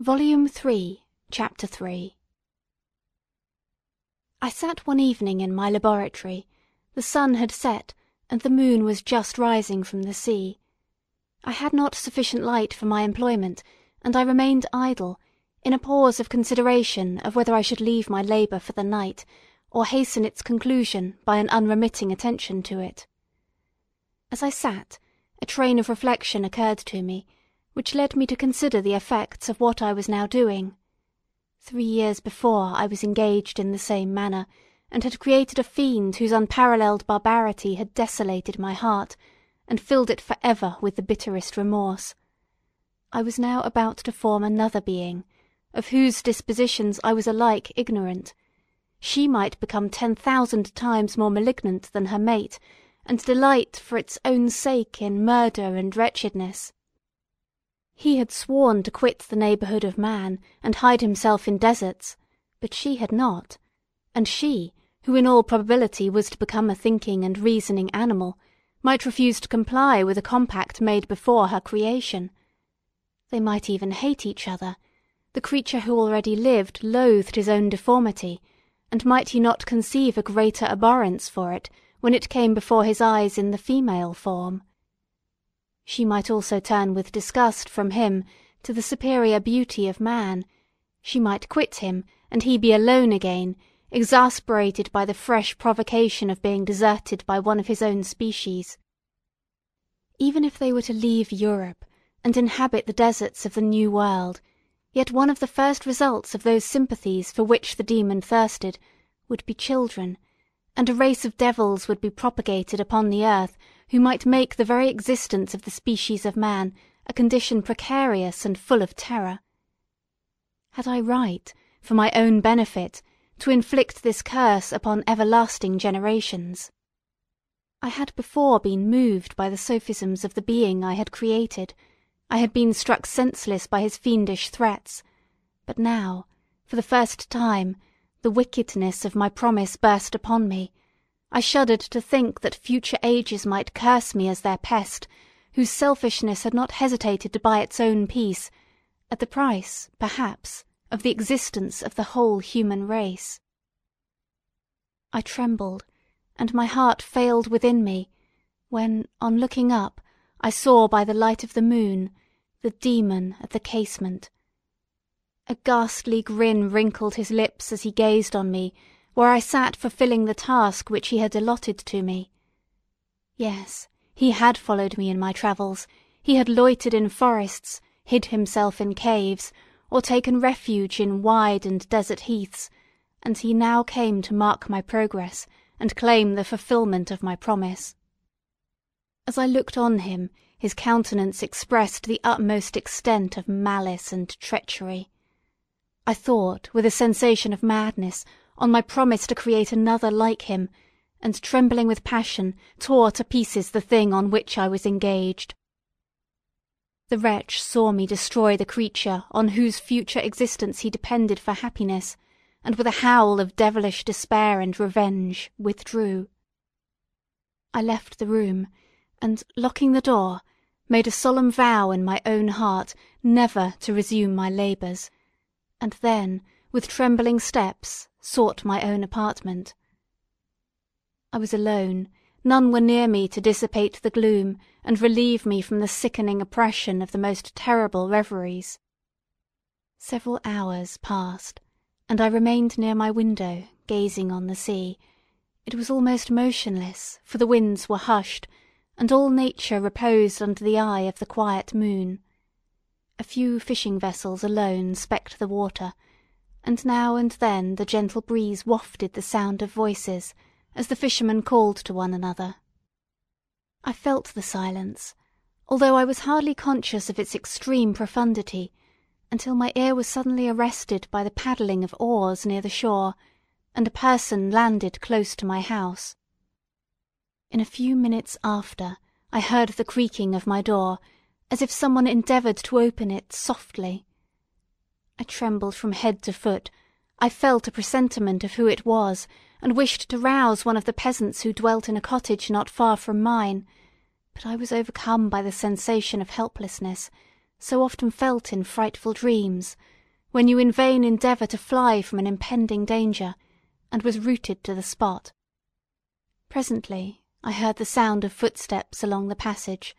Volume Three, Chapter Three I sat one evening in my laboratory; the sun had set, and the moon was just rising from the sea. I had not sufficient light for my employment, and I remained idle, in a pause of consideration of whether I should leave my labour for the night, or hasten its conclusion by an unremitting attention to it. As I sat, a train of reflection occurred to me, which led me to consider the effects of what I was now doing. Three years before I was engaged in the same manner, and had created a fiend whose unparalleled barbarity had desolated my heart, and filled it for ever with the bitterest remorse. I was now about to form another being, of whose dispositions I was alike ignorant. She might become ten thousand times more malignant than her mate, and delight for its own sake in murder and wretchedness. He had sworn to quit the neighbourhood of man, and hide himself in deserts, but she had not; and she, who in all probability was to become a thinking and reasoning animal, might refuse to comply with a compact made before her creation. They might even hate each other; the creature who already lived loathed his own deformity, and might he not conceive a greater abhorrence for it when it came before his eyes in the female form? She might also turn with disgust from him to the superior beauty of man; she might quit him, and he be alone again, exasperated by the fresh provocation of being deserted by one of his own species. Even if they were to leave Europe, and inhabit the deserts of the New World, yet one of the first results of those sympathies for which the demon thirsted, would be children, and a race of devils would be propagated upon the earth who might make the very existence of the species of man a condition precarious and full of terror. Had I right, for my own benefit, to inflict this curse upon everlasting generations? I had before been moved by the sophisms of the being I had created, I had been struck senseless by his fiendish threats, but now, for the first time, the wickedness of my promise burst upon me, I shuddered to think that future ages might curse me as their pest, whose selfishness had not hesitated to buy its own peace, at the price, perhaps, of the existence of the whole human race. I trembled, and my heart failed within me, when, on looking up, I saw by the light of the moon the demon at the casement. A ghastly grin wrinkled his lips as he gazed on me where I sat fulfilling the task which he had allotted to me. Yes, he had followed me in my travels, he had loitered in forests, hid himself in caves, or taken refuge in wide and desert heaths, and he now came to mark my progress, and claim the fulfilment of my promise. As I looked on him, his countenance expressed the utmost extent of malice and treachery. I thought, with a sensation of madness, on my promise to create another like him, and trembling with passion, tore to pieces the thing on which I was engaged. The wretch saw me destroy the creature on whose future existence he depended for happiness, and with a howl of devilish despair and revenge withdrew. I left the room, and locking the door, made a solemn vow in my own heart never to resume my labours, and then, with trembling steps, sought my own apartment. I was alone; none were near me to dissipate the gloom, and relieve me from the sickening oppression of the most terrible reveries. Several hours passed, and I remained near my window, gazing on the sea. It was almost motionless, for the winds were hushed, and all nature reposed under the eye of the quiet moon. A few fishing vessels alone specked the water and now and then the gentle breeze wafted the sound of voices, as the fishermen called to one another. I felt the silence, although I was hardly conscious of its extreme profundity, until my ear was suddenly arrested by the paddling of oars near the shore, and a person landed close to my house. In a few minutes after, I heard the creaking of my door, as if some one endeavoured to open it softly. I trembled from head to foot; I felt a presentiment of who it was, and wished to rouse one of the peasants who dwelt in a cottage not far from mine; but I was overcome by the sensation of helplessness, so often felt in frightful dreams, when you in vain endeavour to fly from an impending danger, and was rooted to the spot. Presently I heard the sound of footsteps along the passage.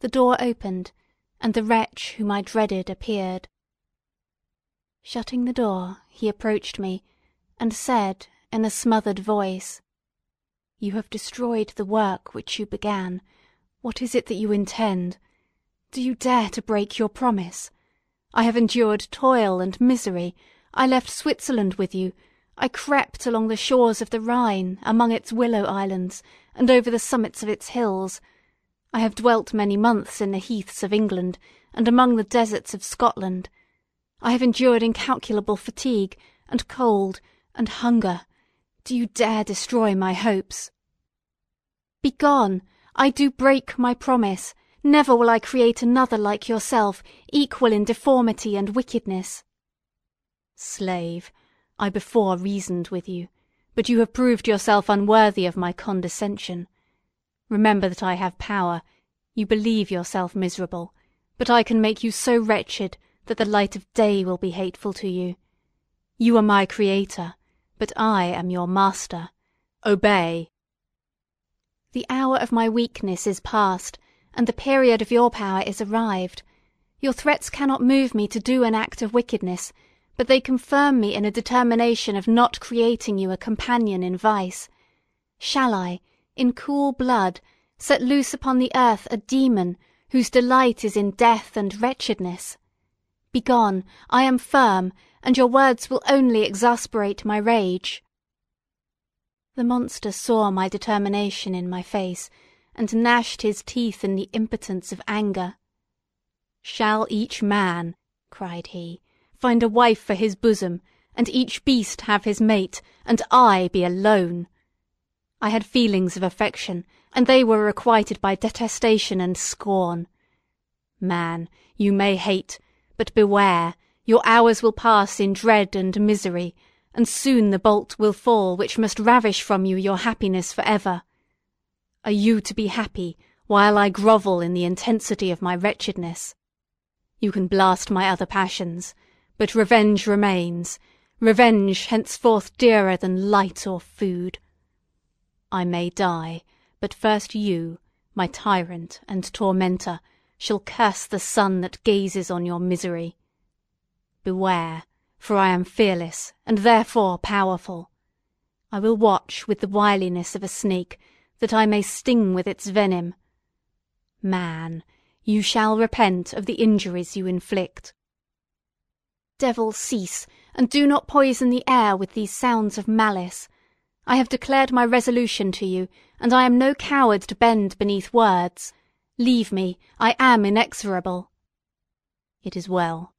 The door opened, and the wretch whom I dreaded appeared. Shutting the door, he approached me, and said in a smothered voice, You have destroyed the work which you began. What is it that you intend? Do you dare to break your promise? I have endured toil and misery. I left Switzerland with you. I crept along the shores of the Rhine, among its willow islands, and over the summits of its hills. I have dwelt many months in the heaths of England, and among the deserts of Scotland. I have endured incalculable fatigue, and cold, and hunger. Do you dare destroy my hopes? Begone! I do break my promise. Never will I create another like yourself, equal in deformity and wickedness. Slave, I before reasoned with you, but you have proved yourself unworthy of my condescension. Remember that I have power. You believe yourself miserable, but I can make you so wretched that the light of day will be hateful to you. You are my creator, but I am your master. Obey. The hour of my weakness is past, and the period of your power is arrived. Your threats cannot move me to do an act of wickedness, but they confirm me in a determination of not creating you a companion in vice. Shall I, in cool blood, set loose upon the earth a demon whose delight is in death and wretchedness? Begone, I am firm, and your words will only exasperate my rage. The monster saw my determination in my face, and gnashed his teeth in the impotence of anger. Shall each man, cried he, find a wife for his bosom, and each beast have his mate, and I be alone? I had feelings of affection, and they were requited by detestation and scorn. Man, you may hate, but beware, your hours will pass in dread and misery, and soon the bolt will fall which must ravish from you your happiness for ever. Are you to be happy while I grovel in the intensity of my wretchedness? You can blast my other passions, but revenge remains, revenge henceforth dearer than light or food. I may die, but first you, my tyrant and tormentor, shall curse the sun that gazes on your misery. Beware, for I am fearless, and therefore powerful. I will watch with the wiliness of a snake, that I may sting with its venom. Man, you shall repent of the injuries you inflict. Devil, cease, and do not poison the air with these sounds of malice. I have declared my resolution to you, and I am no coward to bend beneath words. Leave me, I am inexorable. It is well.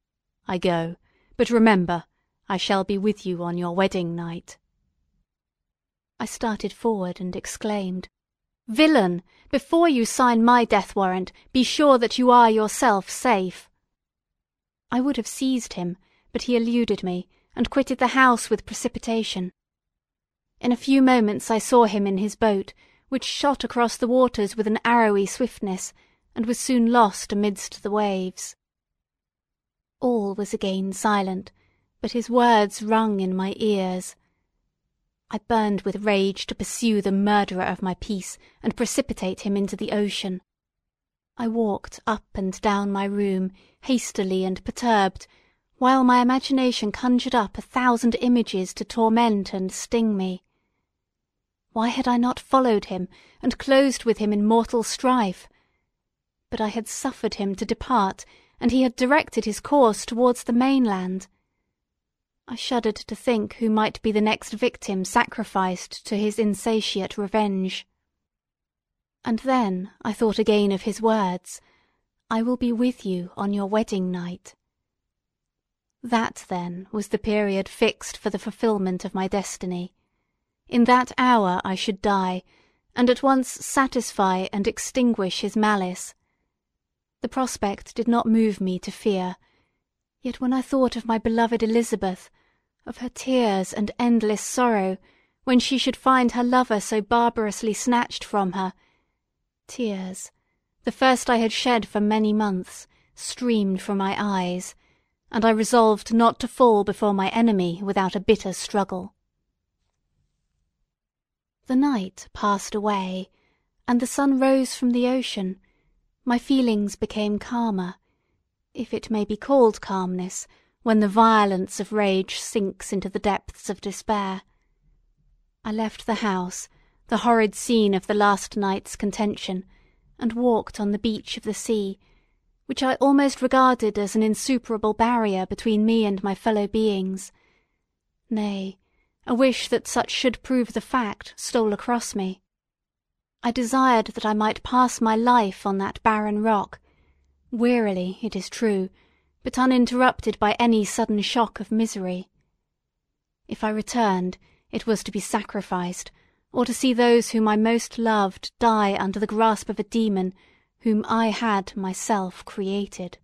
I go, but remember, I shall be with you on your wedding night. I started forward and exclaimed, Villain! Before you sign my death warrant, be sure that you are yourself safe. I would have seized him, but he eluded me, and quitted the house with precipitation. In a few moments I saw him in his boat, which shot across the waters with an arrowy swiftness, and was soon lost amidst the waves. All was again silent, but his words rung in my ears. I burned with rage to pursue the murderer of my peace and precipitate him into the ocean. I walked up and down my room, hastily and perturbed, while my imagination conjured up a thousand images to torment and sting me. Why had I not followed him and closed with him in mortal strife? But I had suffered him to depart, and he had directed his course towards the mainland. I shuddered to think who might be the next victim sacrificed to his insatiate revenge. And then I thought again of his words, I will be with you on your wedding night. That, then, was the period fixed for the fulfilment of my destiny. In that hour I should die, and at once satisfy and extinguish his malice. The prospect did not move me to fear, yet when I thought of my beloved Elizabeth, of her tears and endless sorrow, when she should find her lover so barbarously snatched from her, tears, the first I had shed for many months, streamed from my eyes, and I resolved not to fall before my enemy without a bitter struggle. The night passed away, and the sun rose from the ocean. My feelings became calmer, if it may be called calmness, when the violence of rage sinks into the depths of despair. I left the house, the horrid scene of the last night's contention, and walked on the beach of the sea, which I almost regarded as an insuperable barrier between me and my fellow beings. Nay, a wish that such should prove the fact stole across me. I desired that I might pass my life on that barren rock, wearily, it is true, but uninterrupted by any sudden shock of misery. If I returned, it was to be sacrificed, or to see those whom I most loved die under the grasp of a demon whom I had myself created.